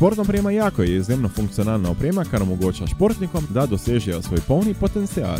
Športna oprema Jako je izjemno funkcionalna oprema, kar omogoča športnikom, da dosežejo svoj polni potencial.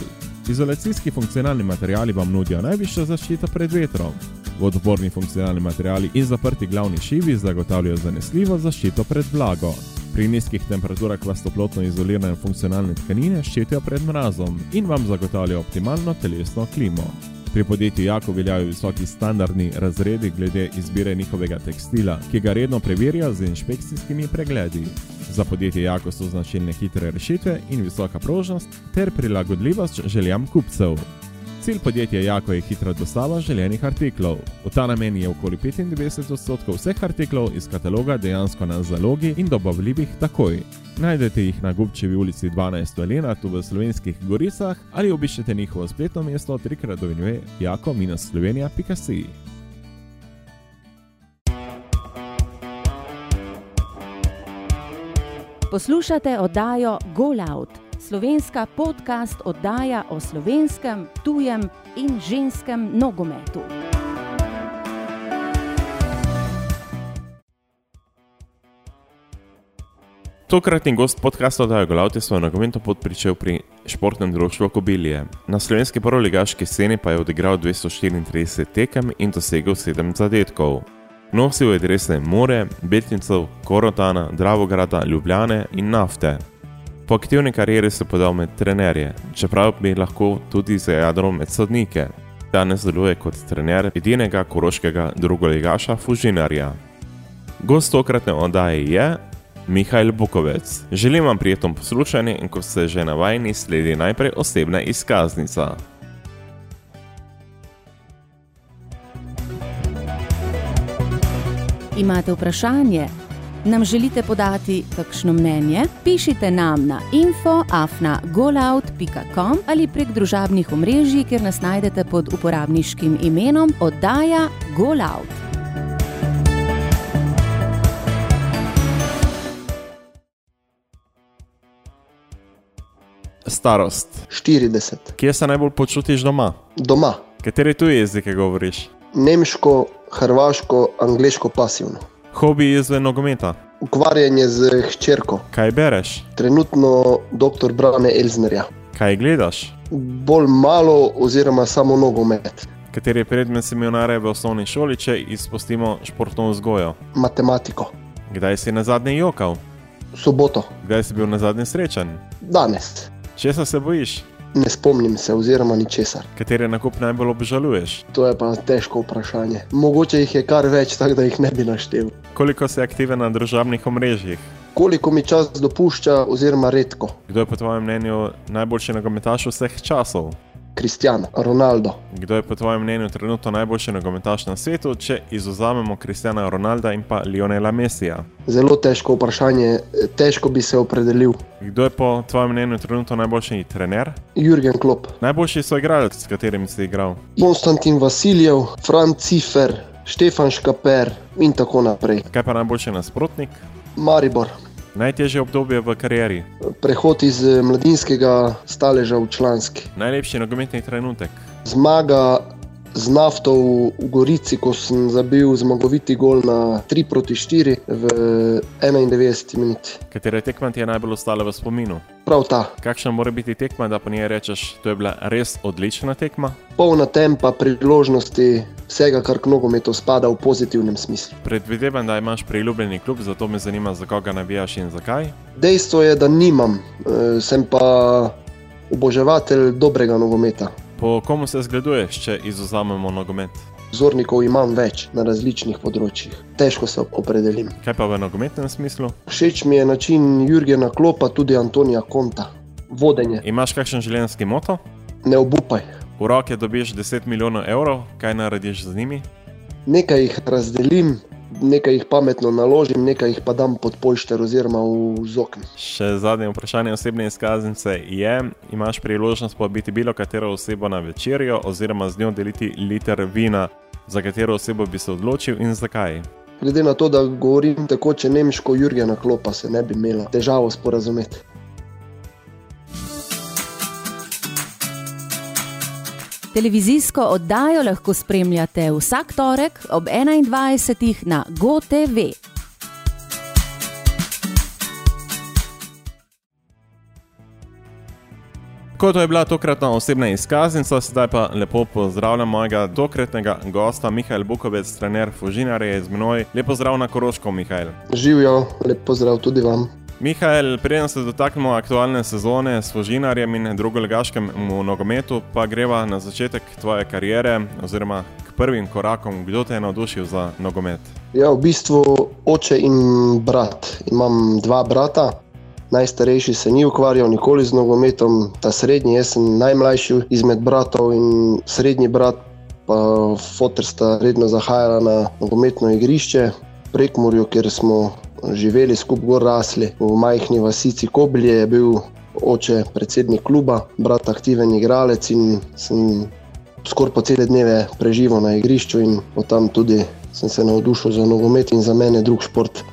Izolacijski funkcionalni materiali vam nudijo najvišjo zaščito pred vetrom. Vodoporni funkcionalni materiali in zaprti glavni šivi zagotavljajo zanesljivo zaščito pred vlago. Pri nizkih temperaturah vas toplotno izolirane funkcionalne tkanine ščitijo pred mrazom in vam zagotavljajo optimalno telesno klimo. Pri podjetju Jako veljajo visoki standardni razredi glede izbire njihovega tekstila, ki ga redno preverjajo z inšpekcijskimi pregledi. Za podjetje Jako so značilne hitre rešitve in visoka prožnost ter prilagodljivost željam kupcev. Cilj podjetja Jako je hitra dostava želenih artiklov. V ta namen je okoli 95 odstotkov vseh artiklov iz kataloga dejansko na zalogi in dobavljivih takoj. Najdete jih na Gubčevi ulici 12 Elena tu v slovenskih goricah ali obiščete njihovo spletno mesto trikrat dovinjuje jako-slovenija.si. Poslušate oddajo Golout, slovenska podcast oddaja o slovenskem, tujem in ženskem nogometu. Tokratni gost podcasta oddaja Golout je svoj nogometno pot pričel pri športnem društvu Kobilje. Na slovenski prvoligaški sceni pa je odigral 234 tekem in dosegel 7 zadetkov. Nosil je drese More, Betnicov, Korotana, Dravograda, Ljubljane in Nafte. Po aktivni karieri se podal med trenerje, čeprav bi lahko tudi za jadrom med sodnike. Danes deluje kot trener edinega koroškega drugoligaša Fužinarja. Gost tokratne oddaje je Mihajl Bukovec. Želim vam prijetno poslušanje in ko ste že navajeni, sledi najprej osebna izkaznica. Imate vprašanje? Nam želite podati kakšno mnenje? Pišite nam na infoafna.golout.com ali prek družabnih omrežij, kjer nas najdete pod uporabniškim imenom oddaja Golout. Starost. 40. Kje se najbolj počutiš doma? Doma. Kateri tuji jezike govoriš? Nemško, hrvaško, angliško pasivno. Hobi izven nogometa. Ukvarjanje z hčerko. Kaj bereš? Trenutno dr. Brane Elznerja. Kaj gledaš? Bolj malo oziroma samo nogomet. Kateri predmet si imel najraje v osnovni šoli, če izpustimo športno vzgojo? Matematiko. Kdaj si na zadnje jokal? Soboto. Kdaj si bil na zadnje srečen? Danes. Česa se bojiš? Ne spomnim se oziroma ničesar. Kateri nakup najbolj obžaluješ? To je pa težko vprašanje. Mogoče jih je kar več, tako da jih ne bi naštel. Koliko si aktiven na družabnih omrežjih? Koliko mi čas dopušča oziroma redko? Kdo je po tvojem mnenju najboljši nogometaš vseh časov? Kristjan, Ronaldo. Kdo je po tvojem mnenju trenutno najboljši nogometaš na svetu, če izuzamemo Kristjana Ronalda in pa Lionela Messija? Zelo težko vprašanje, težko bi se opredelil. Kdo je po tvojem mnenju trenutno najboljši trener? Jurgen Klopp. Najboljši soigralec, s katerim si igral? Konstantin Vasiljev, Franz Cifer, Štefan Škaper in tako naprej. Kaj pa najboljši nasprotnik? Maribor. Najtežje obdobje v karieri? Prehod iz eh, mladinskega staleža v članski. Najlepši nogometni trenutek? Zmaga z nafto v, v Gorici, ko sem zabil zmagoviti gol na 3 proti 4 v 91 minut. Katera tekma ti je najbolj ostala v spominu? Prav ta. Kakšna mora biti tekma, da po njej rečeš, da je bila res odlična tekma? Polna tempa, priložnosti, vsega, kar k nogometu spada v pozitivnem smislu. Predvidevam, da imaš priljubljeni klub, zato me zanima, za koga navijaš in zakaj. Dejstvo je, da nimam, e, sem pa oboževatelj dobrega nogometa. Po komu se zgleduješ, če izuzamemo nogomet? Vzornikov imam več na različnih področjih, težko se opredelim. Kaj pa v nogometnem smislu? Všeč mi je način Jurgena Klopa, tudi Antonija Konta. Vodenje, Imaš kakšen življenjski moto? ne obupaj. V roke dobiš 10 milijonov evrov, kaj narediš z njimi? Nekaj jih razdelim, nekaj jih pametno naložim, nekaj jih pa dam pod polšter oziroma v zokn. Še zadnje vprašanje osebne izkaznice je: imaš priložnost povabiti bilo katero osebo na večerjo oziroma z njo deliti liter vina, za katero osebo bi se odločil in zakaj? Glede na to, da govorim tekoče nemško, Jurgena Klopa se ne bi imela težavo sporazumeti. Televizijsko oddajo lahko spremljate vsak torek ob 21. na GoTV. Tako to je bila tokratna osebna izkaznica, sedaj pa lepo pozdravljam mojega tokratnega gosta, Mihajl Bukovec, trener Fužinarja je z menoj. Lepo zdrav na Koroško, Mihajl. Živijo, lepo zdrav tudi vam. Mihajl, preden se dotaknemo aktualne sezone s Fužinarjem in drugolegaškem nogometu, pa greva na začetek tvoje kariere oziroma k prvim korakom. Kdo te je navdušil za nogomet? Ja, v bistvu oče in brat. Imam dva brata. Najstarejši se ni ukvarjal nikoli z nogometom, ta srednji, jaz sem najmlajši izmed bratov in srednji brat, pa fotor sta redno zahajala na nogometno igrišče prek Morja, kjer smo živeli skupaj, gor rasli. V majhni vasici Koblje je bil oče predsednik kluba, brat aktiven igralec in sem skoraj po cele dneve preživel na igrišču in od tam tudi sem se navdušil za nogomet in za mene drug šport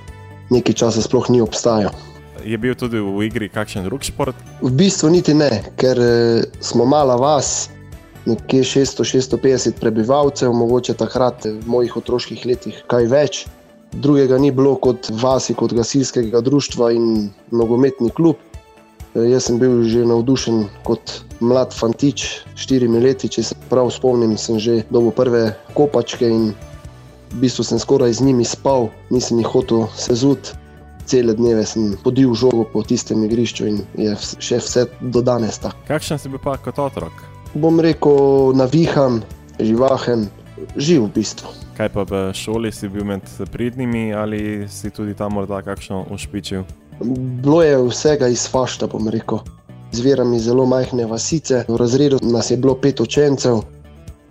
nekaj časa sploh ni obstajal je bil tudi v igri kakšen drug šport? V bistvu niti ne, ker eh, smo mala vas, nekje 600-650 prebivalcev, mogoče takrat v mojih otroških letih kaj več. Drugega ni bilo kot vasi, kot gasilskega društva in nogometni klub. Eh, jaz sem bil že navdušen kot mlad fantič, štirimi leti, če se prav spomnim, sem že dobil prve kopačke in v bistvu sem skoraj z njimi spal, nisem jih hotel sezuti cele dneve sem podil žogo po tistem igrišču in je še vse do danes tako. Kakšen si bil pa kot otrok? Bom rekel, navihan, živahen, živ v bistvu. Kaj pa v šoli si bil med pridnimi ali si tudi tam morda kakšno ušpičil? Bilo je vsega iz fašta, bom rekel. Zviram iz zelo majhne vasice, v razredu nas je bilo pet učencev.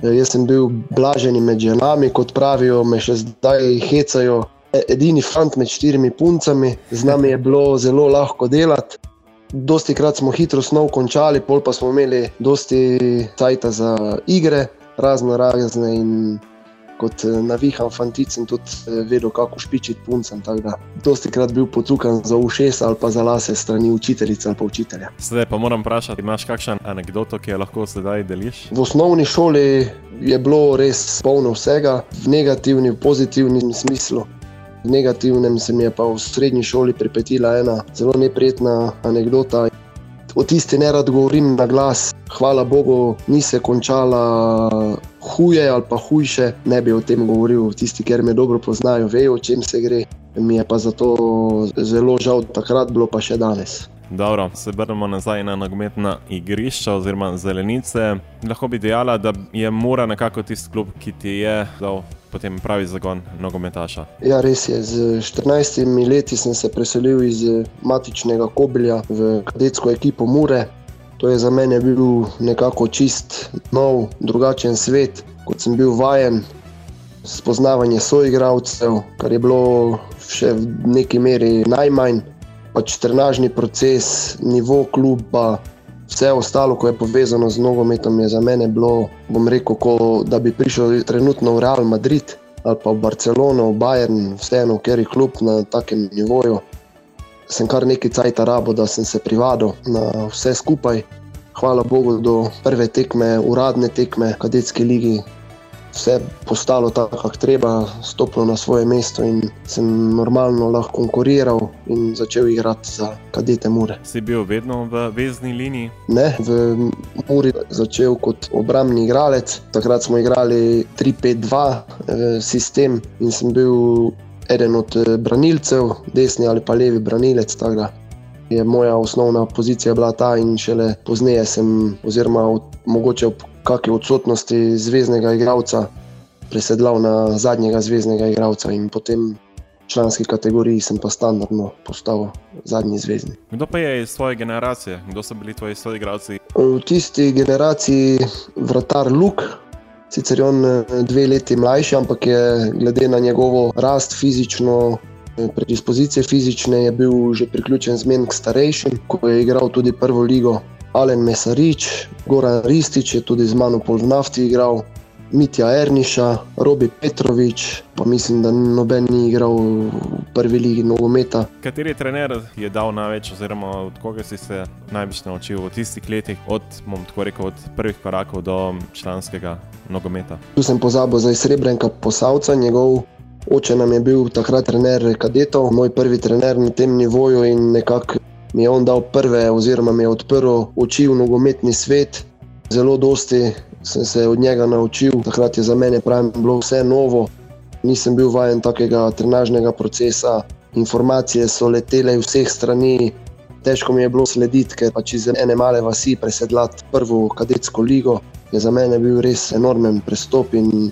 Jaz sem bil blažen med ženami, kot pravijo, me še zdaj hecajo, edini fant med štirimi puncami, z nami je bilo zelo lahko delati. Dosti krat smo hitro snov končali, pol pa smo imeli dosti časa za igre, razno razne in kot eh, navihan fantic sem tudi eh, vedel, kako špičiti puncem. Dosti krat bil potukan za ušes ali pa za lase strani učiteljice ali pa učitelja. Zdaj pa moram vprašati, imaš kakšen anegdoto, ki jo lahko sedaj deliš? V osnovni šoli je bilo res polno vsega, v negativni, v pozitivni smislu. V negativnem se mi je pa v srednji šoli pripetila ena zelo neprijetna anekdota. O tisti ne rad govorim na glas. Hvala Bogu, ni se končala huje ali pa hujše. Ne bi o tem govoril. Tisti, ki me dobro poznajo, vejo, o čem se gre. Mi je pa zato zelo žal, takrat bilo pa še danes. Dobro, se vrnemo nazaj na nogometna igrišča oziroma zelenice. Lahko bi dejala, da je mora nekako tisti klub, ki ti je dal potem pravi zagon nogometaša. Ja, res je. Z 14 leti sem se preselil iz matičnega Kobilja v kadetsko ekipo Mure. To je za mene bil nekako čist, nov, drugačen svet, kot sem bil vajen. Spoznavanje soigravcev, kar je bilo še v neki meri najmanj, pač trenažni proces, nivo kluba, Vse ostalo, ko je povezano z nogometom, je za mene bilo, bom rekel, ko, da bi prišel trenutno v Real Madrid ali pa v Barcelono, v Bayern, vseeno, ker je klub na takem nivoju. Sem kar nekaj cajt rabo, da sem se privadil na vse skupaj. Hvala Bogu, do prve tekme, uradne tekme, kadetske lige, vse postalo tako, kako treba, stopilo na svoje mesto in sem normalno lahko konkuriral in začel igrati za kadete Mure. Si bil vedno v vezni liniji? Ne, v Muri začel kot obrambni igralec. Takrat smo igrali 3-5-2 eh, sistem in sem bil eden od eh, branilcev, desni ali pa levi branilec. Je moja osnovna pozicija bila ta, in šele pozneje sem, oziroma mogoče ob kakšni odsotnosti zvezdnega igralca presedlal na zadnjega zvezdnega igralca in potem v članski kategoriji sem pa standardno postal zadnji zvezdni. Kdo pa je iz svoje generacije? Kdo so bili tvoji soigralci? V tisti generaciji vratar Luk. Sicer je on eh, dve leti mlajši, ampak je glede na njegovo rast fizično, eh, predispozicije fizične, je bil že priključen z menim starejšim, ko je igral tudi prvo ligo Alen Mesarič, Goran Ristič je tudi z mano pol v nafti igral, Mitja Erniša, Robi Petrovič, pa mislim, da noben ni igral v prvi ligi nogometa. Kateri trener je dal največ, oziroma od koga si se največ naučil v tistih letih, od, rekel, od prvih korakov do članskega nogometa? Tu sem pozabil za Srebrenka Posavca, njegov oče nam je bil takrat trener kadetov, moj prvi trener na tem nivoju in nekako mi je on dal prve, oziroma mi je odprl oči v nogometni svet. Zelo dosti sem se od njega naučil, takrat je za mene pravim, bilo vse novo. Nisem bil vajen takega trenažnega procesa, informacije so letele iz vseh strani. Težko mi je bilo slediti, ker pač iz ene male vasi presedlati prvo kadetsko ligo. Je za mene bil res enormen prestop in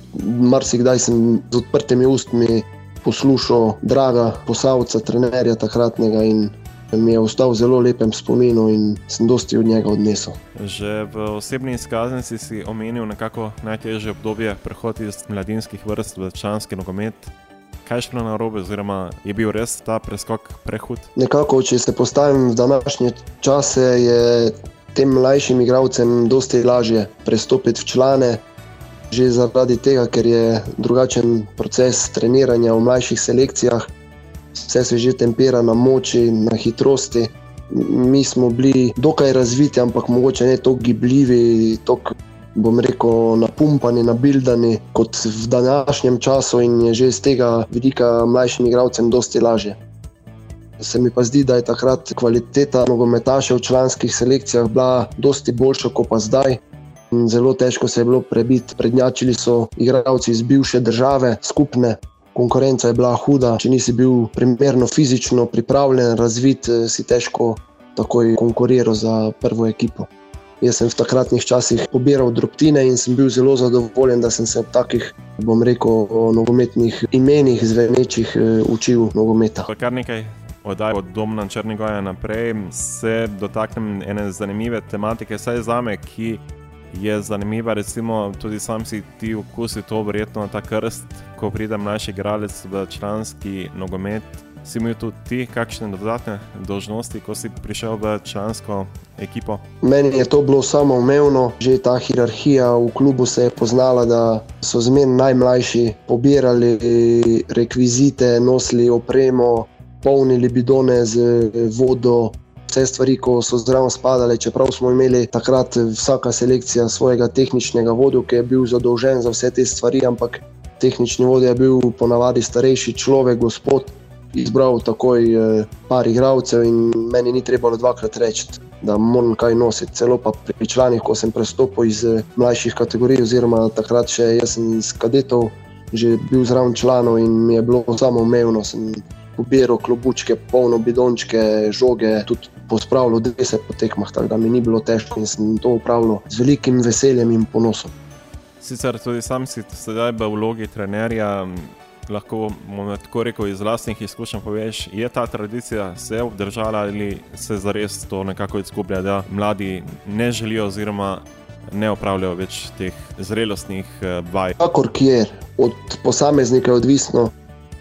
marsikdaj sem z odprtimi ustmi poslušal draga posavca, trenerja takratnega in mi je ostal v zelo lepem spominu in sem dosti od njega odnesel. Že v osebni izkaznici si omenil nekako najtežje obdobje prehod iz mladinskih vrst v članski nogomet. Kaj je šlo na robe, oziroma je bil res ta preskok prehud? Nekako, če se postavim v današnje čase, je tem mlajšim igravcem dosti lažje prestopiti v člane. Že zaradi tega, ker je drugačen proces treniranja v mlajših selekcijah, vse se že tempira na moči, na hitrosti. Mi smo bili dokaj razviti, ampak mogoče ne tako gibljivi, tako bom rekel, napumpani, nabildani kot v današnjem času, in je že iz tega vidika mlajšim igralcem dosti lažje. Se mi pa zdi, da je takrat kvaliteta nogometašev v članskih selekcijah bila dosti boljša kot pa zdaj. Zelo težko se je bilo prebiti, prednjačili so igralci iz bivše države, skupne, konkurenca je bila huda. Če nisi bil primerno fizično pripravljen, razvit, eh, si težko takoj konkuriral za prvo ekipo. Jaz sem v takratnih časih pobiral drobtine in sem bil zelo zadovoljen, da sem se v takih, bom rekel, nogometnih imenih, zvenečih, eh, učil nogometa. Kar nekaj oddaj od Doma Črnega naprej, se dotaknem ene zanimive tematike, saj za me, ki je zanimiva. Recimo, tudi sam si ti okusi to, verjetno ta krst, ko pride mlajši igralec v članski nogomet. Si imel tudi ti kakšne dodatne dožnosti, ko si prišel v člansko ekipo? Meni je to bilo samo umevno, že ta hierarhija v klubu se je poznala, da so zmerno najmlajši pobirali rekvizite, nosili opremo, polnili bidone z vodo, vse stvari, ko so zdravo spadale, čeprav smo imeli takrat vsaka selekcija svojega tehničnega vodja, ki je bil zadolžen za vse te stvari, ampak tehnični vodja je bil ponavadi starejši človek, gospod, izbral takoj eh, par igralcev in meni ni trebalo dvakrat reči. Da moram kaj nositi, celo pa pri članih, ko sem prestopil iz eh, mlajših kategorij, oziroma takrat še jaz sem iz kadetov, že bil zraven članov in mi je bilo samo umevno. Sem pobiral klobučke, polno bidončke, žoge, tudi pospravljal dvese po tekmah, tako da mi ni bilo težko in sem to upravljal z velikim veseljem in ponosom. Sicer tudi sam si sedaj v vlogi trenerja. Lahko bomo tako rekel iz vlastnih izkušenj poveš, je ta tradicija se obdržala ali se zares to nekako izgublja, da mladi ne želijo oziroma ne opravljajo več teh zrelostnih eh, vaj. Kakor kjer, od posameznika je odvisno,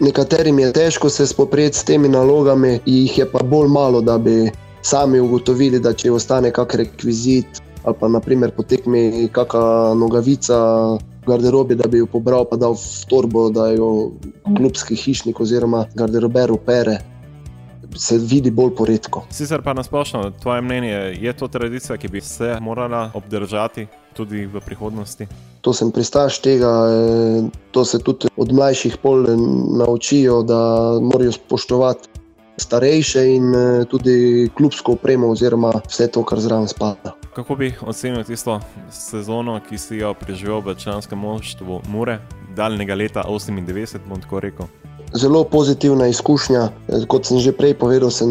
Nekaterim je težko se spoprijeti s temi nalogami, jih je pa bolj malo, da bi sami ugotovili, da če ostane kakšen rekvizit ali pa naprimer potekmi kakšna nogavica. Garderobi, da bi jo pobral, pa dal v torbo, da jo klubski hišnik oziroma garderober opere, se vidi bolj poredko. Sicer pa nasplošno, tvoje mnenje, je to tradicija, ki bi se morala obdržati tudi v prihodnosti? To sem pristaš tega, eh, to se tudi od mlajših pol naučijo, da morajo spoštovati starejše in eh, tudi klubsko opremo, oziroma vse to, kar zraven spada. Kako bi ocenil tisto sezono, ki si jo preživel v članskem moštvu Mure, daljnega leta 98, bom tako rekel? Zelo pozitivna izkušnja. Kot sem že prej povedal, sem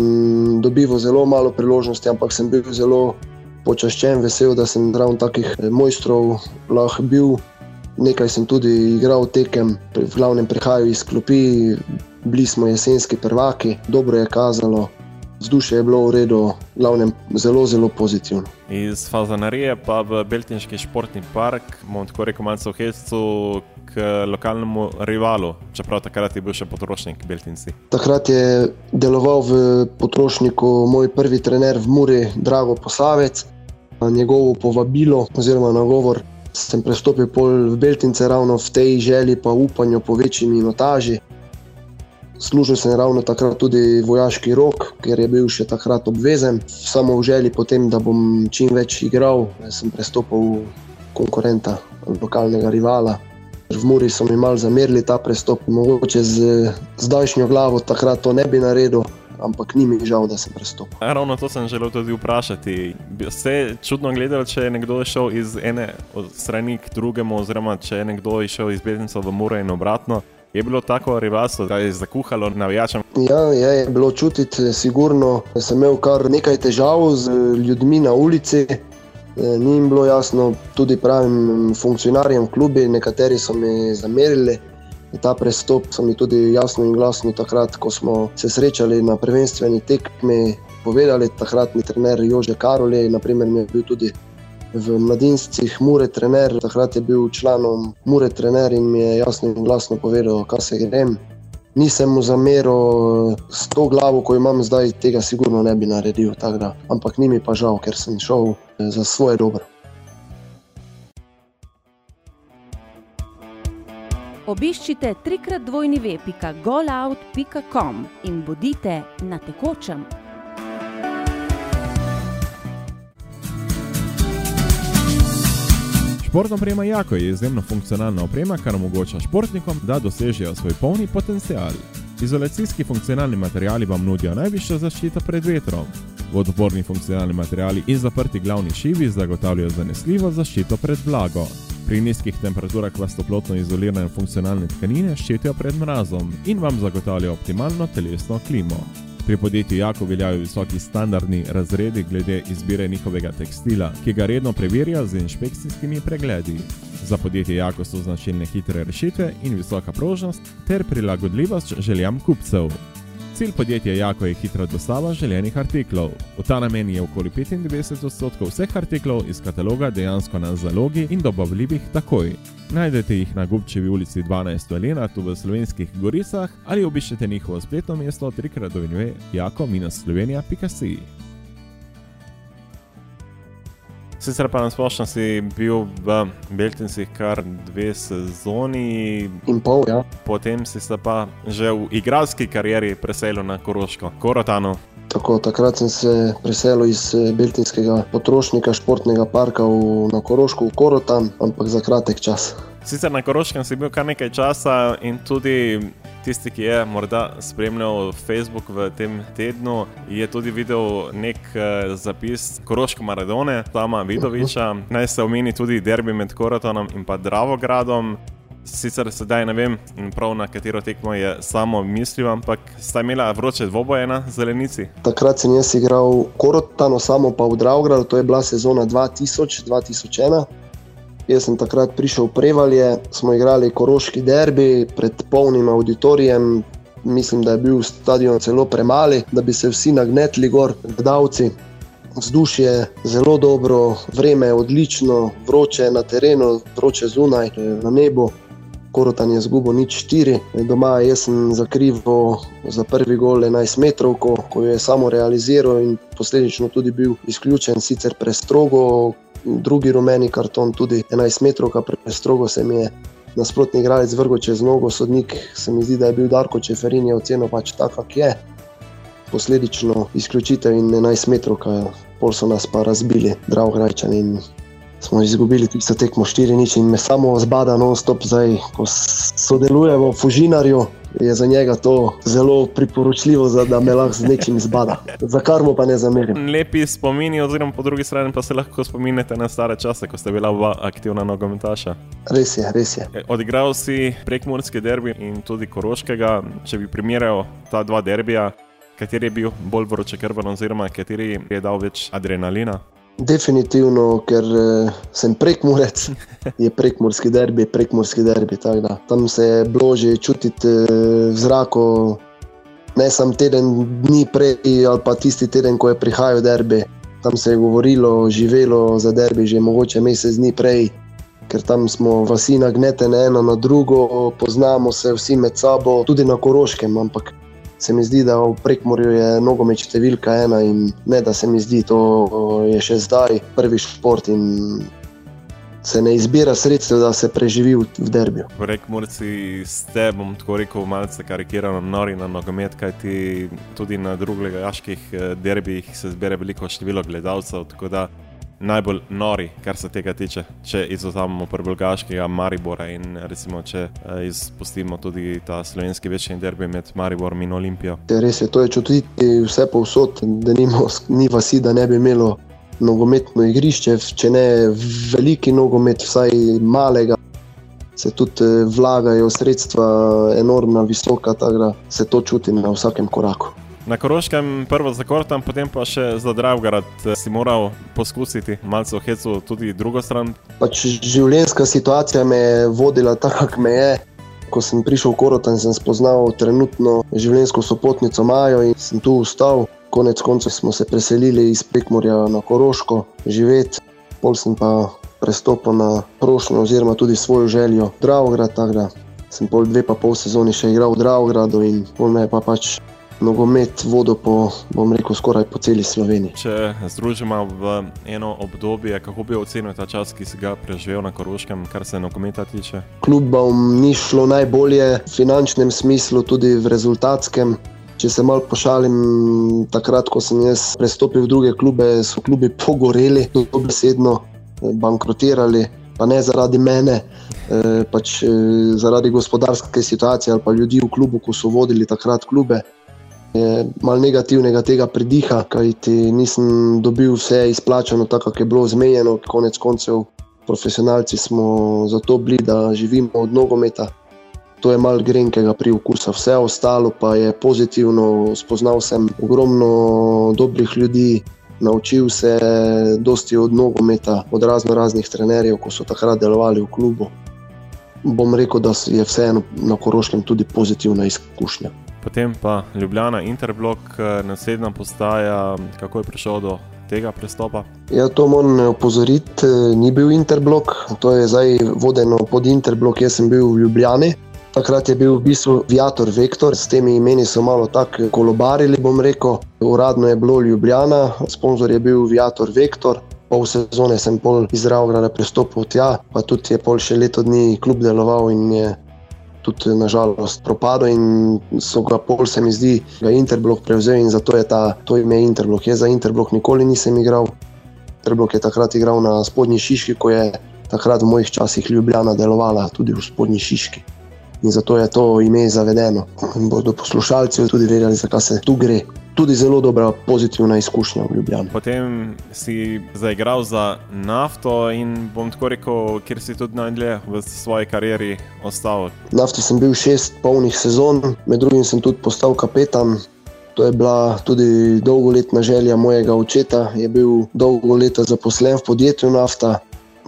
dobival zelo malo priložnosti, ampak sem bil zelo počaščen, vesel, da sem zraven takih eh, mojstrov lahko bil. Nekaj sem tudi igral tekem, v glavnem prihajal iz klopi, bili smo jesenski prvaki, dobro je kazalo, vzdušje je bilo v redu, glavnem zelo, zelo pozitivno. Iz Fazanarije pa v Beltinški športni park, bomo tako rekel, malce v Hescu, k lokalnemu rivalu, čeprav takrat je bil še potrošnik Beltinci. Takrat je deloval v potrošniku moj prvi trener v Muri, Drago Posavec. Njegovo povabilo oziroma nagovor sem prestopil v Beltince ravno v tej želji pa upanju po večji minutaži. Služil sem ravno takrat tudi vojaški rok, ker je bil še takrat obvezen. Samo v želji potem, da bom čim več igral, sem prestopil konkurenta, lokalnega rivala. V Muri so mi malo zamerili ta prestop, mogoče z zdajšnjo glavo takrat to ne bi naredil, ampak ni mi žal, da sem prestopil. Ravno to sem želel tudi vprašati. Ste čudno gledali, če je nekdo šel iz ene strani k drugemu, oziroma če je nekdo šel iz Bežnice v Mure in obratno. Je bilo tako rivalstvo, da je zakuhalo navijačem? Ja, je, je bilo čutiti, sigurno sem imel kar nekaj težav z ljudmi na ulici. E, ni jim bilo jasno, tudi pravim funkcionarjem klubi, nekateri so mi zamerili. Ta prestop so mi tudi jasno in glasno takrat, ko smo se srečali na prvenstveni tekmi, povedali. Takratni trener Jože Karoli, naprimer, mi je bil tudi v mladinstvih Mure trener, takrat je bil članom Mure trener in mi je jasno in glasno povedal, kaj se grem. Nisem mu zameril s to glavo, ko imam zdaj, tega sigurno ne bi naredil, ampak ni mi pa žal, ker sem šel za svoje dobro. Obiščite trikrat dvojni ve.golout.com in bodite na tekočem. Športna oprema Jako je izjemno funkcionalna oprema, kar omogoča športnikom, da dosežejo svoj polni potencial. Izolacijski funkcionalni materiali vam nudijo najvišjo zaščito pred vetrom. Vodoporni funkcionalni materiali in zaprti glavni šivi zagotavljajo zanesljivo zaščito pred vlago. Pri nizkih temperaturah vas toplotno izolirane funkcionalne tkanine ščitijo pred mrazom in vam zagotavljajo optimalno telesno klimo. Pri podjetju Jako veljajo visoki standardni razredi glede izbire njihovega tekstila, ki ga redno preverja z inšpekcijskimi pregledi. Za podjetje Jako so značilne hitre rešitve in visoka prožnost ter prilagodljivost željam kupcev. Cilj podjetja Jako je hitra dostava željenih artiklov. V ta namen je okoli 95 odstotkov vseh artiklov iz kataloga dejansko na zalogi in dobavljivih takoj. Najdete jih na Gubčevi ulici 12 v Lenatu v slovenskih goricah ali obiščete njihovo spletno mesto trikrat dovinjuje jako-slovenija.si. Sicer pa na splošno si bil v Beltincih kar dve sezoni. In pol, ja. Potem si se pa že v igralski karieri preselil na Koroško, Korotano. Tako, takrat sem se preselil iz eh, Beltinskega potrošnika športnega parka v, na Koroško, v Korotan, ampak za kratek čas. Sicer na Koroškem si bil kar nekaj časa in tudi tisti, ki je morda spremljal Facebook v tem tednu, je tudi videl nek uh, zapis Koroške Maradone, Tama Vidoviča. Naj se omeni tudi derbi med Korotonom in pa Dravogradom. Sicer sedaj ne vem, prav na katero tekmo je samo mislil, ampak sta imela vroče dvoboje na zelenici. Takrat sem jaz igral Korotano, samo pa v Dravogradu, to je bila sezona 2000-2001. Jaz sem takrat prišel v Prevalje, smo igrali koroški derbi pred polnim auditorijem. Mislim, da je bil stadion celo premali, da bi se vsi nagnetli gor, gledalci. Vzdušje je zelo dobro, vreme je odlično, vroče na terenu, vroče zunaj, na nebu. Korotan je zgubo nič štiri, doma jaz sem zakrival za prvi gol 11 metrov, ko, ko je samo realiziral in posledično tudi bil izključen, sicer prestrogo, drugi rumeni karton, tudi 11 metrov, kar prestrogo se mi je nasprotni igralec vrgel čez nogo, sodnik se mi zdi, da je bil Darko Čeferin, je ocenil pač tako, kak je. Posledično izključitev in 11 metrov, pol so nas pa razbili, drago grajčani. Smo izgubili tisto tekmo 4-0 in me samo zbada non-stop zdaj, ko sodelujemo v Fužinarju je za njega to zelo priporočljivo, da me lahko z nečim zbada. Za kar mu pa ne zamerim. Lepi spomini, oziroma po drugi strani pa se lahko spominjate na stare čase, ko ste bila oba aktivna nogometaša. Res je, res je. E, odigral si prekmorski derbi in tudi koroškega. Če bi primerjal ta dva derbija, kateri je bil bolj vročekrven, oziroma kateri je dal več adrenalina? Definitivno, ker uh, sem prekmorec, je prekmorski derbi, prekmorski derbi. Tam se je bilo že čutiti uh, v zraku, ne samo teden dni prej, ali pa tisti teden, ko je prihajal derbi. Tam se je govorilo, živelo za derbi že mogoče mesec dni prej, ker tam smo vasi nagnetene ena na drugo, poznamo se vsi med sabo, tudi na Koroškem. Ampak se mi zdi, da v prekmorju je nogomet številka ena in ne da se mi zdi, to je še zdaj prvi šport in se ne izbira sredstev, da se preživi v derbiju. Prekmorci ste, bom tako rekel, malce karikirano nori na nogomet, kajti tudi na drugih jaških eh, derbijih se zbere veliko število gledalcev najbolj nori, kar se tega tiče, če izuzamemo prebelgaškega Maribora in recimo, če uh, izpustimo tudi ta slovenski večni derbi med Mariborom in Olimpijo. Je res je, to je čutiti vse povsod, da nimo, ni vasi, da ne bi imelo nogometno igrišče, če ne veliki nogomet, vsaj malega. Se tudi eh, vlagajo sredstva, enormna, visoka, tako da se to čuti na vsakem koraku. Na Koroškem prvo za Kortom, potem pa še za Dravgrad eh, si moral poskusiti malce v hecu tudi drugo stran. Pač življenjska situacija me je vodila tako, kot me je. Ko sem prišel v Korotan, sem spoznal trenutno življenjsko sopotnico Majo in sem tu ustal. Konec koncev smo se preselili iz Pekmorja na Koroško živeti, pol sem pa prestopil na prošnjo oziroma tudi svojo željo Dravograd, tako da sem pol dve pa pol sezoni še igral v Dravogradu in pol me je pa pač nogomet vodo po, bom rekel, skoraj po celi Sloveniji. Če združimo v eno obdobje, kako bi ocenil ta čas, ki si ga preživel na Koroškem, kar se nogometa tiče? Klubom ni šlo najbolje v finančnem smislu, tudi v rezultatskem. Če se malo pošalim, takrat, ko sem jaz prestopil v druge klube, so klubi pogoreli, dobesedno eh, bankrotirali, pa ne zaradi mene, eh, pač eh, zaradi gospodarske situacije ali pa ljudi v klubu, ko so vodili takrat klube. Je malo negativnega tega pridiha, kajti nisem dobil vse izplačano, tako kot je bilo zmenjeno. Konec koncev, profesionalci smo zato bili, da živimo od nogometa to je malo grenkega pri okusu, vse ostalo pa je pozitivno. Spoznal sem ogromno dobrih ljudi, naučil se dosti od nogometa, od razno raznih trenerjev, ko so takrat delovali v klubu. Bom rekel, da je vseeno na Koroškem tudi pozitivna izkušnja. Potem pa Ljubljana Interblok, naslednja postaja, kako je prišel do tega prestopa? Ja, to moram opozoriti, ni bil Interblok, to je zdaj vodeno pod Interblok, jaz sem bil v Ljubljani. Takrat je bil v bistvu Viator Vektor, s temi imeni so malo tako kolobarili, bom rekel. Uradno je bilo Ljubljana, sponzor je bil Viator Vektor. Pol sezone sem pol iz Ravgrada pristopil tja, pa tudi je pol še leto dni klub deloval in je tudi nažalost propadel. In so ga pol, se mi zdi, ga Interblok prevzel in zato je ta, to ime Interblok. Jaz za Interblok nikoli nisem igral. Interblok je takrat igral na spodnji Šiški, ko je takrat v mojih časih Ljubljana delovala tudi v spodnji Šiški in zato je to ime zavedeno. In bodo poslušalci tudi vedeli, zakaj se tu gre. Tudi zelo dobra, pozitivna izkušnja v Ljubljani. Potem si zaigral za nafto in bom tako rekel, kjer si tudi najdlje v svoji karieri ostal. Nafto sem bil šest polnih sezon, med drugim sem tudi postal kapetan. To je bila tudi dolgoletna želja mojega očeta, je bil dolgo leta zaposlen v podjetju Nafta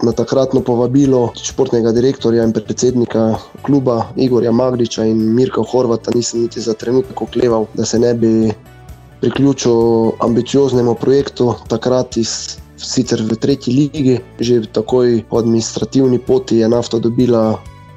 na takratno povabilo športnega direktorja in predsednika kluba Igorja Magriča in Mirka Horvata nisem niti za trenutek okleval, da se ne bi priključil ambicioznemu projektu, takrat iz, sicer v tretji ligi, že takoj po administrativni poti je nafta dobila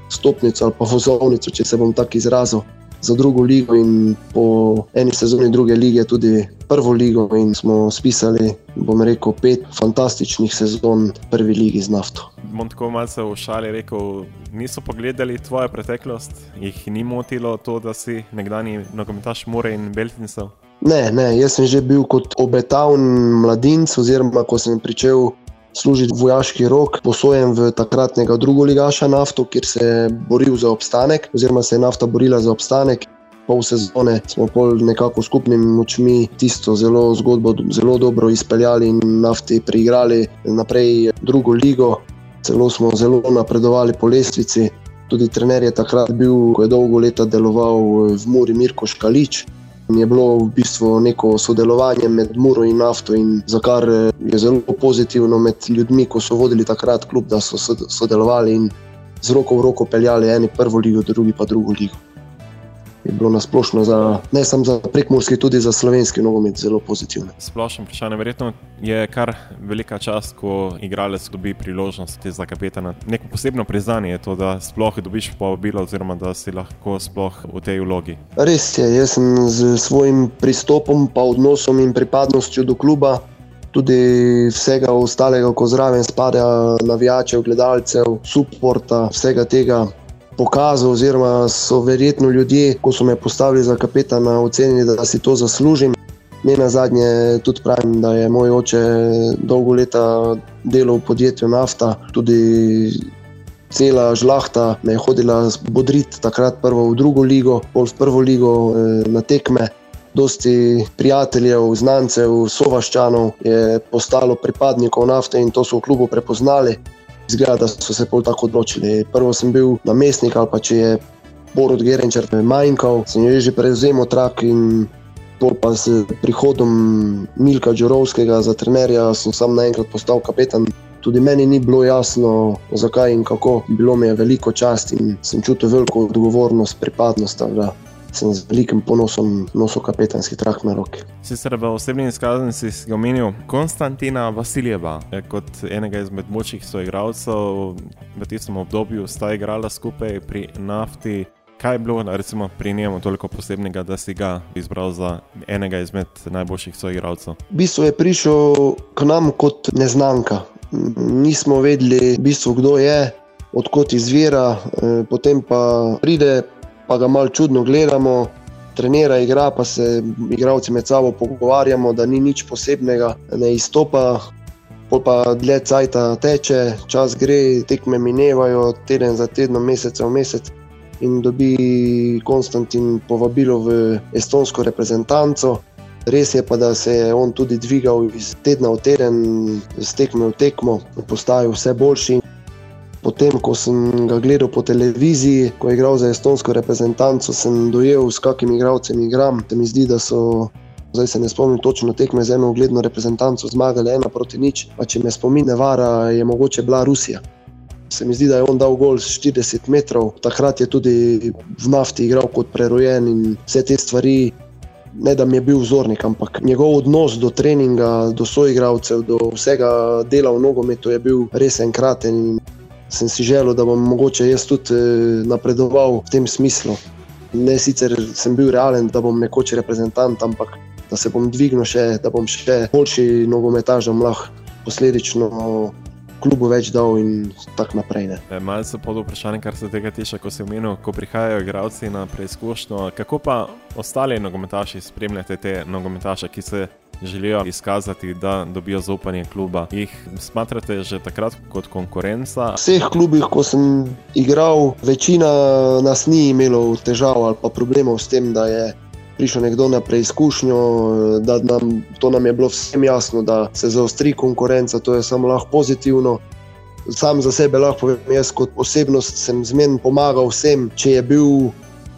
stopnico ali pa vozovnico, če se bom tako izrazil za drugo ligo in po eni sezoni druge lige tudi prvo ligo in smo spisali, bom rekel, pet fantastičnih sezon prvi ligi z nafto. Bom tako malce v šali rekel, niso pogledali tvojo preteklost, jih ni motilo to, da si nekdani nogometaš More in Beltincev? Ne, ne, jaz sem že bil kot obetavni mladinec, oziroma ko sem pričel služiti vojaški rok, posojen v takratnega drugoligaša nafto, kjer se je boril za obstanek, oziroma se je nafta borila za obstanek. Pol sezone smo pol nekako skupnimi močmi tisto zelo zgodbo zelo dobro izpeljali in nafti priigrali naprej drugo ligo. Celo smo zelo napredovali po lestvici. Tudi trener je takrat bil, ko je dolgo leta deloval v Muri Mirko Škalič je bilo v bistvu neko sodelovanje med Muro in nafto, in za kar eh, je zelo pozitivno med ljudmi, ko so vodili takrat klub, da so sodelovali in z roko v roko peljali eni prvo ligo, drugi pa drugo ligo je bilo nasplošno, za, ne samo za prekmorski, tudi za slovenski nogomet, zelo pozitivno. Splošno vprašanje, verjetno je kar velika čast, ko igralec dobi priložnost za kapetana. Neko posebno priznanje je to, da sploh dobiš povabilo, oziroma da si lahko sploh v tej vlogi. Res je, jaz sem z svojim pristopom, pa odnosom in pripadnostjo do kluba. Tudi vsega ostalega, ko zraven spada, navijačev, gledalcev, suporta, vsega tega, pokazal, oziroma so verjetno ljudje, ko so me postavili za kapetana, ocenili, da si to zaslužim. Ne na zadnje tudi pravim, da je moj oče dolgo leta delal v podjetju Nafta, tudi cela žlahta me je hodila bodriti, takrat prvo v drugo ligo, pol v prvo ligo eh, na tekme. Dosti prijateljev, znancev, sovaščanov je postalo pripadnikov nafte in to so v klubu prepoznali. Zgleda, da so se pol tako odločili. Prvo sem bil namestnik ali pa če je Borod Gerenčer manjkal, sem jo že prevzel trak in pol pa s prihodom Milka Džurovskega za trenerja sem sam naenkrat postal kapetan. Tudi meni ni bilo jasno, zakaj in kako. Bilo mi je veliko čast in sem čutil veliko odgovornost, pripadnost sem z velikim ponosom nosil kapetanski trak na roki. Sicer v osebni izkaznici si omenil Konstantina Vasiljeva kot enega izmed močnih soigralcev v tistem obdobju, sta igrala skupaj pri nafti. Kaj je bilo recimo, pri njemu toliko posebnega, da si ga izbral za enega izmed najboljših soigralcev? V bistvu je prišel k nam kot neznanka. Nismo vedeli, v bistvu, kdo je, odkot izvira, eh, potem pa pride pa ga malo čudno gledamo, trenira, igra, pa se igravci med sabo pogovarjamo, da ni nič posebnega, ne izstopa. Pol pa dlje cajta teče, čas gre, tekme minevajo, teden za tednom, mesec v mesec. In dobi Konstantin povabilo v estonsko reprezentanco. Res je pa, da se je on tudi dvigal iz tedna v teden, z tekme v tekmo, postajal vse boljši. Potem, ko sem ga gledal po televiziji, ko je igral za estonsko reprezentanco, sem dojel, s kakimi igralci igram. Se mi zdi, da so, zdaj se ne spomnim točno tekme z eno ugledno reprezentanco, zmagali ena proti nič. Pa če me spomin ne vara, je mogoče bila Rusija. Se mi zdi, da je on dal gol z 40 metrov, takrat je tudi v nafti igral kot prerojen in vse te stvari. Ne, da mi je bil vzornik, ampak njegov odnos do treninga, do soigravcev, do vsega dela v nogometu je bil res enkraten sem si želel, da bom mogoče jaz tudi eh, napredoval v tem smislu. Ne sicer sem bil realen, da bom nekoč reprezentant, ampak da se bom dvignil še, da bom še boljši nogometaž, da bom lahko posledično klubu več dal in tako naprej. E, malce pod vprašanjem, kar se tega tiče, ko si omenil, ko prihajajo igralci na preizkušnjo, kako pa ostali nogometaši spremljate te nogometaše, ki se želijo izkazati, da dobijo zaupanje kluba. Jih smatrate že takrat kot konkurenca? V vseh klubih, ko sem igral, večina nas ni imelo težav ali pa problemov s tem, da je. Prišel nekdo na preizkušnjo, da nam, to nam je bilo vsem jasno, da se zaostri konkurenca, to je samo lahko pozitivno. Sam za sebe lahko povem, jaz kot osebnost sem zmerno pomagal vsem, če je bil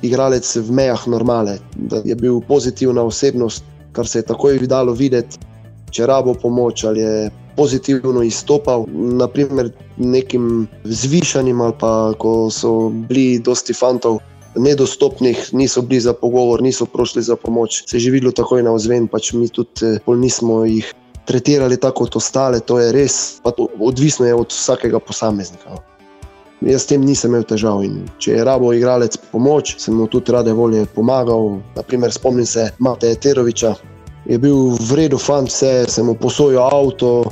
igralec v mejah normale, da je bil pozitivna osebnost, kar se je takoj videlo videti, če rabo pomoč ali je pozitivno izstopal. Naprimer, nekim zvišanjem ali pa ko so bili dosti fantov. Nedostopnih, niso bili za pogovor, niso prošli za pomoč, se je živelo takoj na vzven, pač mi tudi eh, nismo jih tretirali tako kot ostale, to je res, to odvisno je od vsakega posameznika. Jaz s tem nisem imel težav in če je rabo igralec pomoč, sem mu tudi rade volje pomagal. Naprimer, spomnim se Mateja Teroviča, je bil vreden fant, vse sem mu posojil avto,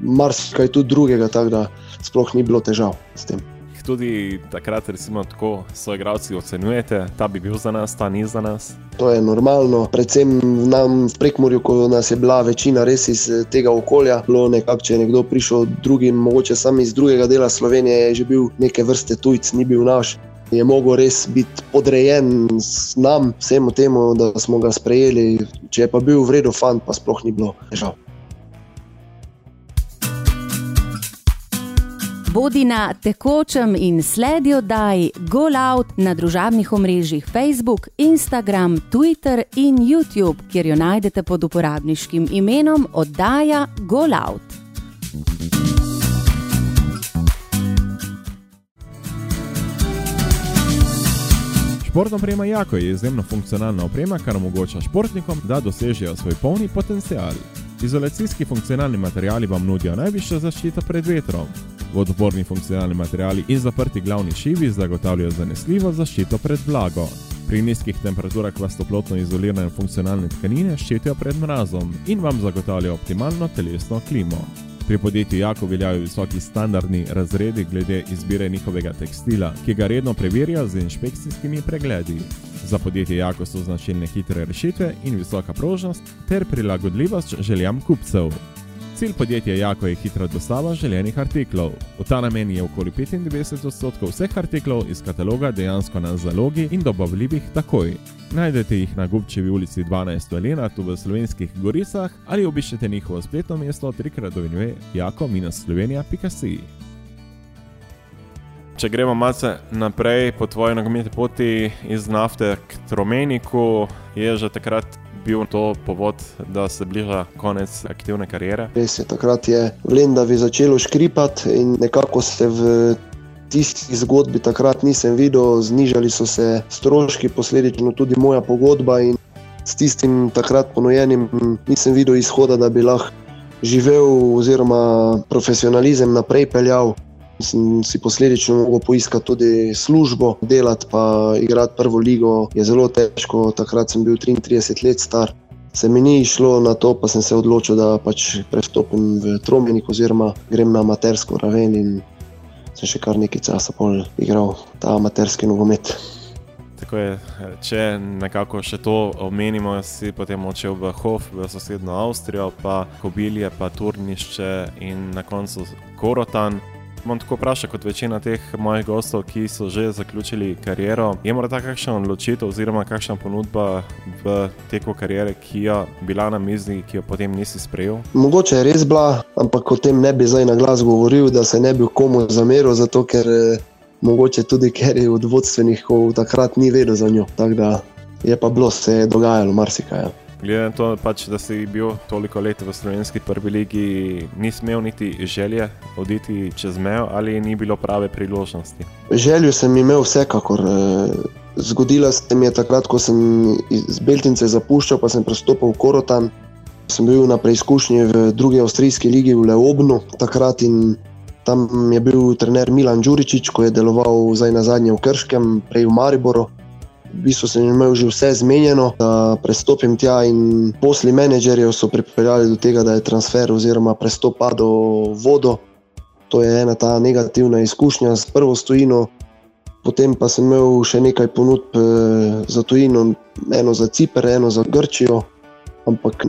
marsikaj tudi drugega, tako da sploh ni bilo težav s tem tudi takrat, recimo, tako so igralci ocenjujete, ta bi bil za nas, ta ni za nas. To je normalno, predvsem nam v prekmorju, ko nas je bila večina res iz eh, tega okolja. Nekak, če je nekdo prišel drugim, mogoče sam iz drugega dela Slovenije, je že bil neke vrste tujc, ni bil naš. Je mogel res biti podrejen nam, vsemu temu, da smo ga sprejeli. Če je pa bil vreden fant, pa sploh ni bilo težav. Bodi na tekočem in sledi oddaji Go Out na družabnih omrežjih Facebook, Instagram, Twitter in YouTube, kjer jo najdete pod uporabniškim imenom oddaja Go Out. Športna oprema Jako je izjemno funkcionalna oprema, kar omogoča športnikom, da dosežejo svoj polni potencial. Izolacijski funkcionalni materiali vam nudijo najvišjo zaščito pred vetrom. Vodoporni funkcionalni materiali in zaprti glavni šivi zagotavljajo zanesljivo zaščito pred vlago. Pri nizkih temperaturah vas toplotno izolirane funkcionalne tkanine ščitijo pred mrazom in vam zagotavljajo optimalno telesno klimo. Pri podjetju Jako veljajo visoki standardni razredi glede izbire njihovega tekstila, ki ga redno preverja z inšpekcijskimi pregledi. Za podjetje Jako so značilne hitre rešitve in visoka prožnost ter prilagodljivost željam kupcev. Cilj podjetja Jako je hitra dostava želenih artiklov. V ta namen je okoli 95 odstotkov vseh artiklov iz kataloga dejansko na zalogi in dobavljivih takoj. Najdete jih na Gubčevi ulici 12 Lena, tu v slovenskih goricah, ali obiščete njihovo spletno mesto trikrat.dovnjuje jako-slovenija.si. Če gremo malce naprej po tvoji nogometni poti iz nafte k Tromeniku, je že takrat bil to povod, da se bliža konec aktivne kariere? Res je, takrat je v Lendavi začelo škripati in nekako se v tisti zgodbi takrat nisem videl, znižali so se stroški, posledično tudi moja pogodba in s tistim takrat ponujenim nisem videl izhoda, da bi lahko živel oziroma profesionalizem naprej peljal sem si posledično mogel poiskati tudi službo, delati pa igrati prvo ligo je zelo težko. Takrat sem bil 33 let star. Se mi ni išlo na to, pa sem se odločil, da pač prestopim v Tromenik oziroma grem na amatersko raven in sem še kar nekaj časa igral ta amaterski nogomet. Tako je, če nekako še to omenimo, si potem odšel v Hof, v sosednjo Avstrijo, pa Kobilje, pa Turnišče in na koncu Korotan bom tako vprašal kot večina teh mojih gostov, ki so že zaključili kariero. Je morda kakšna odločitev oziroma kakšna ponudba v teku kariere, ki je bila na mizi, ki jo potem nisi sprejel? Mogoče je res bila, ampak o tem ne bi zdaj na glas govoril, da se ne bi komu zameril, zato ker eh, mogoče tudi ker je od vodstvenih takrat ni vedel za njo. Tako da je pa bilo se dogajalo marsikaj. Ja. Glede na to, pač, da si bil toliko let v slovenski prvi legi, nisi imel niti želje oditi čez mejo ali ni bilo prave priložnosti? Željo sem imel vsekakor. Eh, zgodila se mi je takrat, ko sem iz Beltince zapuščal, pa sem prestopil v Korotan. Sem bil na preizkušnji v drugi avstrijski ligi v Leobnu takrat in tam je bil trener Milan Đuričič, ko je deloval zdaj na zadnje v Krškem, prej v Mariboru v bistvu sem imel že vse zmenjeno, da prestopim tja in posli menedžerjev so pripeljali do tega, da je transfer oziroma prestop do vodo. To je ena ta negativna izkušnja s prvo stojino. Potem pa sem imel še nekaj ponudb eh, za tujino, eno za Cipr, eno za Grčijo. Ampak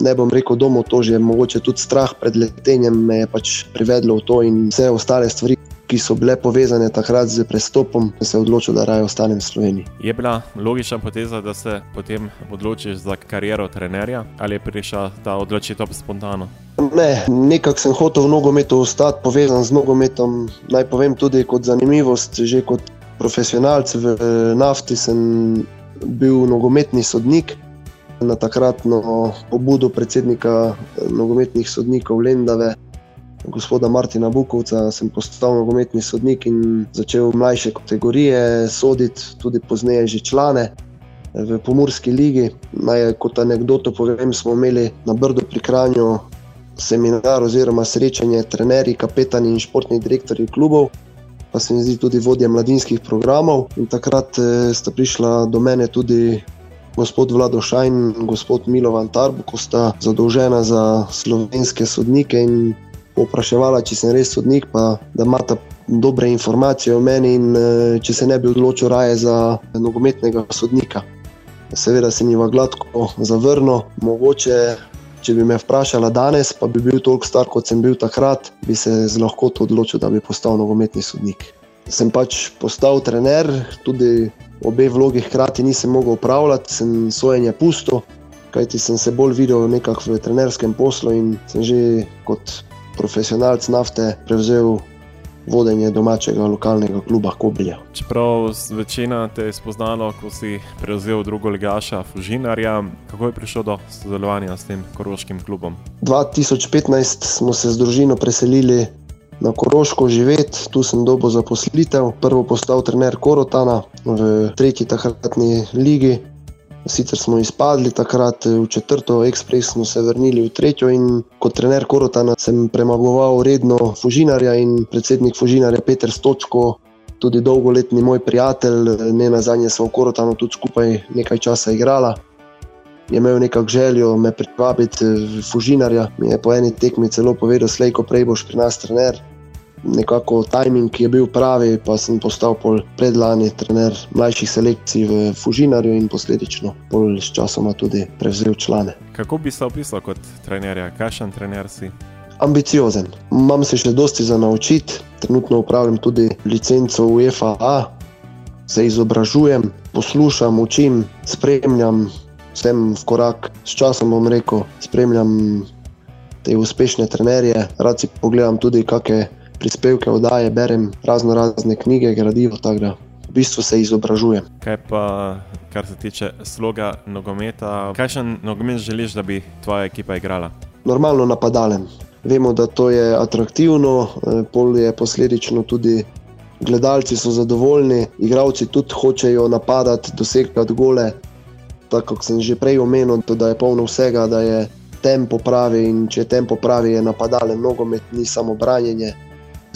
ne bom rekel, da je mogoče tudi strah pred letenjem me je pač privedlo v to in vse ostale stvari, ki so bile povezane takrat z prestopom, se je odločil, da raje ostanem v Sloveniji. Je bila logična poteza, da se potem odločiš za kariero trenerja ali je prišla ta odločitev spontano? Ne, nekako sem hotel v nogometu ostati povezan z nogometom. Naj povem tudi kot zanimivost, že kot profesionalc v nafti sem bil nogometni sodnik. Na takratno pobudo predsednika nogometnih sodnikov Lendave gospoda Martina Bukovca, sem postal nogometni sodnik in začel mlajše kategorije soditi, tudi pozneje že člane v Pomorski ligi. Naj kot anegdoto povem, smo imeli na Brdu pri Kranju seminar oziroma srečanje trenerji, kapetani in športni direktori klubov. Pa se mi zdi tudi vodja mladinskih programov. In takrat eh, sta prišla do mene tudi gospod Vlado Šajn in gospod Milovan Tarbu, ko sta zadolžena za slovenske sodnike in popraševala, če sem res sodnik, pa da imata dobre informacije o meni in eh, če se ne bi odločil raje za nogometnega sodnika. Seveda se njima gladko zavrnil, mogoče. Če bi me vprašala danes, pa bi bil toliko star, kot sem bil takrat, bi se z lahkoto odločil, da bi postal nogometni sodnik. Sem pač postal trener, tudi obe vlogi hkrati nisem mogel upravljati, sem sojenje pusto, kajti sem se bolj videl nekako v trenerskem poslu in sem že kot profesionalc nafte prevzel vodenje domačega lokalnega kluba Kobilja. Čeprav večina te je spoznala, ko si prevzel drugo ligaša Fužinarja, kako je prišlo do sodelovanja s tem koroškim klubom? 2015 smo se z družino preselili na Koroško živeti, tu sem dobil zaposlitev, prvo postal trener Korotana v tretji takratni ligi. Sicer smo izpadli takrat v četrto, ekspresno se vrnili v tretjo in kot trener Korotana sem premagoval redno Fužinarja in predsednik Fužinarja Peter Stočko, tudi dolgoletni moj prijatelj, ne na zadnje smo v Korotanu tudi skupaj nekaj časa igrala. je imel nekako željo me privabiti v Fužinarja. Mi je po eni tekmi celo povedal, slej, ko prej boš pri nas trener. Nekako timing je bil pravi, pa sem postal predlani trener mlajših selekcij v Fužinarju in posledično pol s časoma tudi prevzel člane. Kako bi se opisal kot trener, kakšen trener si? Ambiciozen. Imam se še dosti za naučiti, trenutno upravljam tudi licenco UEFA, se izobražujem, poslušam, učim, spremljam vsem v korak. S časom bom rekel, spremljam te uspešne trenerje, rad si pogledam tudi kakšne prispevke, oddaje, berem razno razne knjige, gradivo, tako da v bistvu se izobražujem. Kaj pa, kar se tiče sloga nogometa, kakšen nogomet želiš, da bi tvoja ekipa igrala? Normalno napadalen. Vemo, da to je atraktivno, eh, pol je posledično tudi. Gledalci so zadovoljni, igravci tudi hočejo napadati, dosegati gole. Tako kot sem že prej omenil, da je polno vsega, da je tempo pravi in če je tempo pravi, je napadalen nogomet, ni samo branjenje.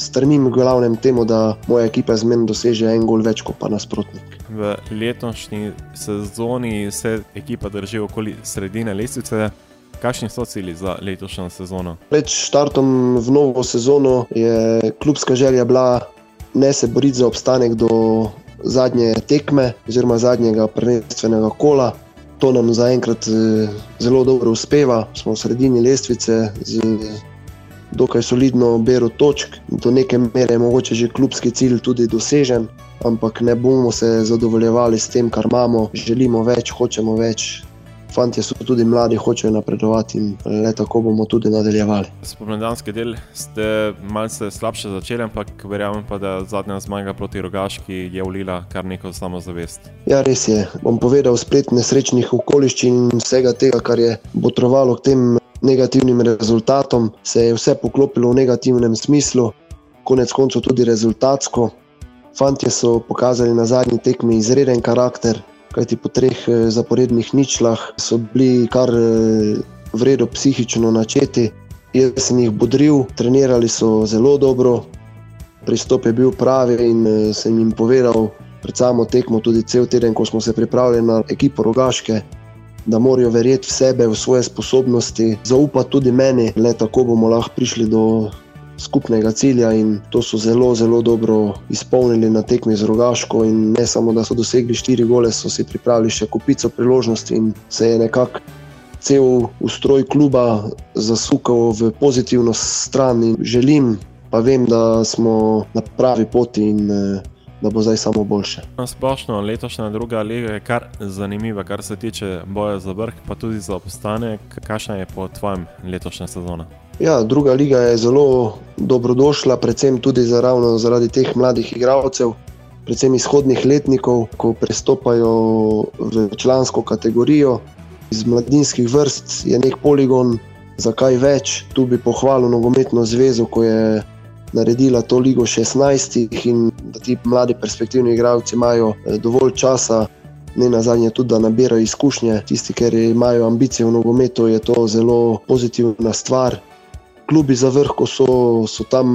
Strmim v glavnem temu, da moja ekipa zmerno doseže en gol več kot pa nasprotnik. V letošnji sezoni se ekipa drži okoli sredine lestvice. Kakšni so cilji za letošnjo sezono? Pred startom v novo sezono je klubska želja bila ne se boriti za obstanek do zadnje tekme, oziroma zadnjega prvenstvena kola. To nam zaenkrat eh, zelo dobro uspeva, smo v sredini lestvice z dokaj solidno bero točk. Do neke mere je mogoče že klubski cilj tudi dosežen, ampak ne bomo se zadovoljevali s tem, kar imamo, želimo več, hočemo več, Fantje so tudi mladi, hočejo napredovati in le tako bomo tudi nadaljevali. Spomladanski del ste malce slabše začeli, ampak verjamem pa, da zadnja zmaga proti Rogaški je ulila kar neko samozavest. Ja, res je. Bom povedal splet nesrečnih okoliščin in vsega tega, kar je botrovalo k tem negativnim rezultatom, se je vse poklopilo v negativnem smislu, konec koncev tudi rezultatsko. Fantje so pokazali na zadnji tekmi izreden karakter, kajti po treh eh, zaporednih ničlah so bili kar eh, vredno psihično načeti. Jaz sem jih bodril, trenirali so zelo dobro, pristop je bil pravi in eh, sem jim povedal, pred samo tekmo, tudi cel teden, ko smo se pripravljali na ekipo Rogaške, da morajo verjeti v sebe, v svoje sposobnosti, zaupati tudi meni, le tako bomo lahko prišli do skupnega cilja in to so zelo, zelo dobro izpolnili na tekmi z Rogaško. In ne samo, da so dosegli štiri gole, so si pripravili še kupico priložnosti in se je nekako cel ustroj kluba zasukal v pozitivno stran. In želim, pa vem, da smo na pravi poti in da bo zdaj samo boljše. Splošno letošnja druga liga je kar zanimiva, kar se tiče boja za vrh, pa tudi za obstanek. Kakšna je po tvojem letošnja sezona? Ja, druga liga je zelo dobrodošla, predvsem tudi zaradi teh mladih igralcev, predvsem izhodnih letnikov, ko prestopajo v člansko kategorijo. Iz mladinskih vrst je nek poligon, zakaj več. Tu bi pohvalil nogometno zvezo, ko je naredila to ligo 16 in da ti mladi perspektivni igralci imajo eh, dovolj časa. Ne na zadnje, tudi da nabirajo izkušnje. Tisti, ki imajo ambicije v nogometu, je to zelo pozitivna stvar klubi za vrh, ko so, so tam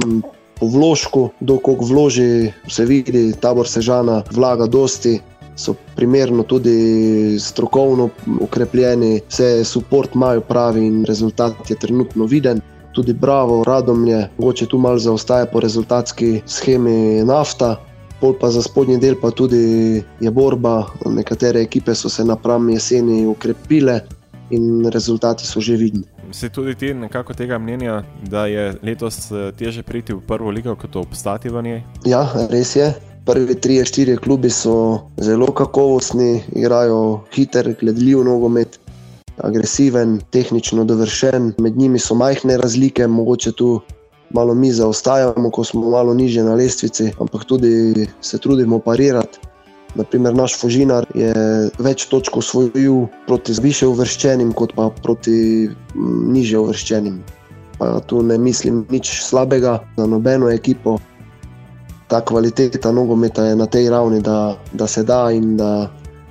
po vložku, dokog vloži, se vidi, tabor sežana, vlaga dosti. So primerno tudi strokovno ukrepljeni, vse support imajo pravi in rezultat je trenutno viden. Tudi bravo, radom je, mogoče tu malo zaostaja po rezultatski schemi nafta, pol pa za spodnji del pa tudi je borba. Nekatere ekipe so se napram jeseni ukrepile in rezultati so že vidni. Si tudi ti nekako tega mnenja, da je letos eh, teže priti v prvo ligo, kot obstati v njej? Ja, res je. Prvi tri, štiri klubi so zelo kakovostni, igrajo hiter, gledljiv nogomet, agresiven, tehnično dovršen. Med njimi so majhne razlike, mogoče tu malo mi zaostajamo, ko smo malo niže na lestvici, ampak tudi se trudimo parirati. Naprimer, naš Fužinar je več točk osvojil proti više uvrščenim, kot pa proti mm, niže uvrščenim. Pa tu ne mislim nič slabega za nobeno ekipo. Ta kvaliteta nogometa je na tej ravni, da, da se da in da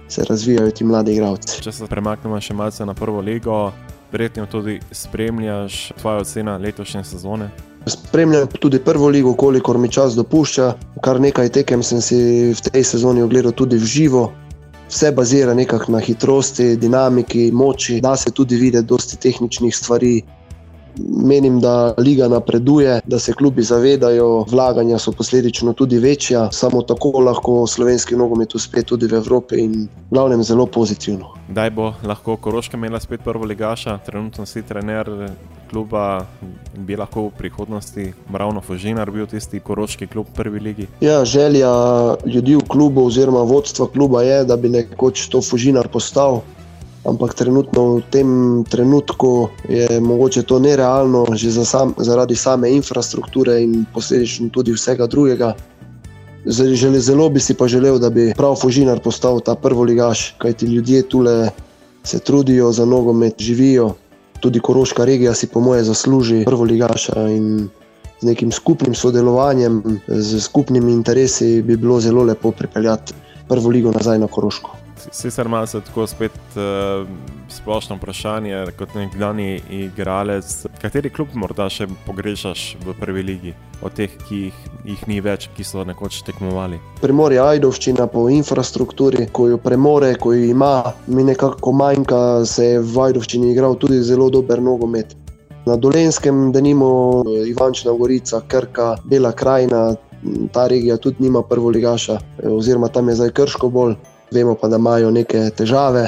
se razvijajo ti mladi igralci. Če se premaknemo še malce na prvo ligo, verjetno tudi spremljaš tvojo oceno letošnje sezone. Spremljam tudi prvo ligo, kolikor mi čas dopušča. Kar nekaj tekem sem si v tej sezoni ogledal tudi v živo. vse bazira nekako na hitrosti, dinamiki, moči, da se tudi vidi dosti tehničnih stvari. Menim, da liga napreduje, da se klubi zavedajo, vlaganja so posledično tudi večja, samo tako lahko slovenski nogomet uspe tudi v Evropi in v glavnem zelo pozitivno. Kdaj bo lahko Koroška imela spet prvo ligaša, trenutno si trener kluba bi lahko v prihodnosti ravno Fužinar bil tisti koroški klub v prvi ligi? Ja, želja ljudi v klubu oziroma vodstva kluba je, da bi nekoč to Fužinar postal ampak trenutno v tem trenutku je mogoče to nerealno, že za sam, zaradi same infrastrukture in posledično tudi vsega drugega. Žele, zelo bi si pa želel, da bi prav Fužinar postal ta prvoligaš, kajti ljudje tukaj se trudijo za nogomet, živijo. Tudi Koroška regija si, po moje, zasluži prvoligaša in z nekim skupnim sodelovanjem, z skupnimi interesi bi bilo zelo lepo pripeljati prvo ligo nazaj na Koroško. Sicer malo se tako spet uh, splošno vprašanje, kot nekdani igralec, kateri klub morda še pogrešaš v prvi ligi, od teh, ki jih, jih ni več, ki so nekoč tekmovali? Primorje Ajdovščina po infrastrukturi, ko jo premore, ko jo ima, mi nekako manjka, se je v Ajdovščini igral tudi zelo dober nogomet. Na Dolenskem, da nimo Ivančna Gorica, Krka, Bela krajina, ta regija tudi nima prvoligaša, oziroma tam je zdaj krško bolj vemo pa, da imajo neke težave.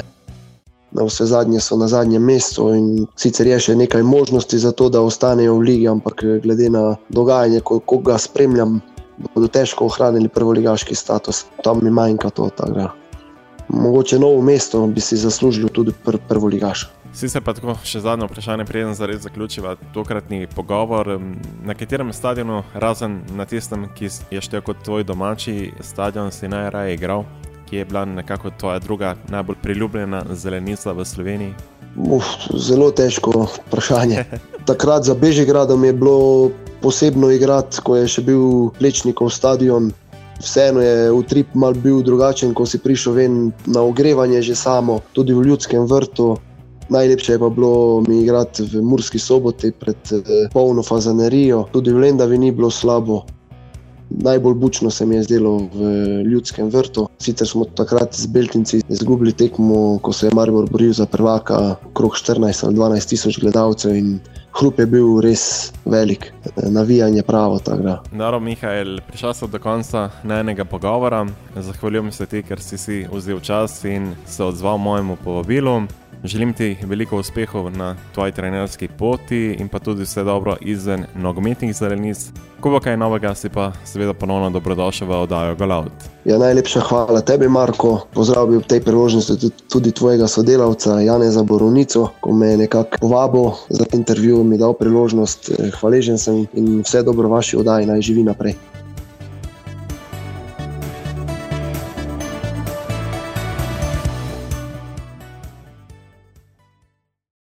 Na vse zadnje so na zadnjem mestu in sicer je še nekaj možnosti za to, da ostanejo v ligi, ampak glede na dogajanje, ko, ko ga spremljam, bodo težko ohranili prvoligaški status. Tam mi manjka to. Tako. Mogoče novo mesto bi si zaslužil tudi pr prvoligaš. Sicer pa tako še zadnje vprašanje, preden zaključiva tokratni pogovor. Na katerem stadionu, razen na tistem, ki je štel kot tvoj domači stadion, si najraje igral? Ki je bila nekako tvoja druga najbolj priljubljena zelenica v Sloveniji? Uf, zelo težko vprašanje. Takrat za Bežigradom je bilo posebno igrati, ko je še bil Plečnikov stadion. Vseeno je utrip mal bil drugačen, ko si prišel ven na ogrevanje že samo, tudi v ljudskem vrtu. Najlepše je pa bilo mi igrati v Murski soboti pred eh, polno fazanerijo, tudi v Lendavi ni bilo slabo. Najbolj bučno se mi je zdelo v ljudskem vrtu. Sicer smo takrat z Beltinci izgubili tekmo, ko se je Maribor boril za prvaka, okrog 14 ali 12 tisoč gledalcev in hrup je bil res velik, navijanje pravo. Naro, Mihajl, prišel sem do konca najnega pogovora. Zahvaljujem se ti, ker si si vzel čas in se odzval mojemu povabilu. Želim ti veliko uspehov na tvoji trenerski poti in pa tudi vse dobro izven nogometnih zelenic. Ko bo kaj novega, si pa seveda ponovno dobrodošel v oddajo Galaut. Ja, najlepša hvala tebi, Marko. Pozdravil bi v tej priložnosti tudi tvojega sodelavca Janeza Boronico, ko me je nekako povabil za intervju, mi dal priložnost. Hvaležen sem in vse dobro vaši oddaji naj živi naprej.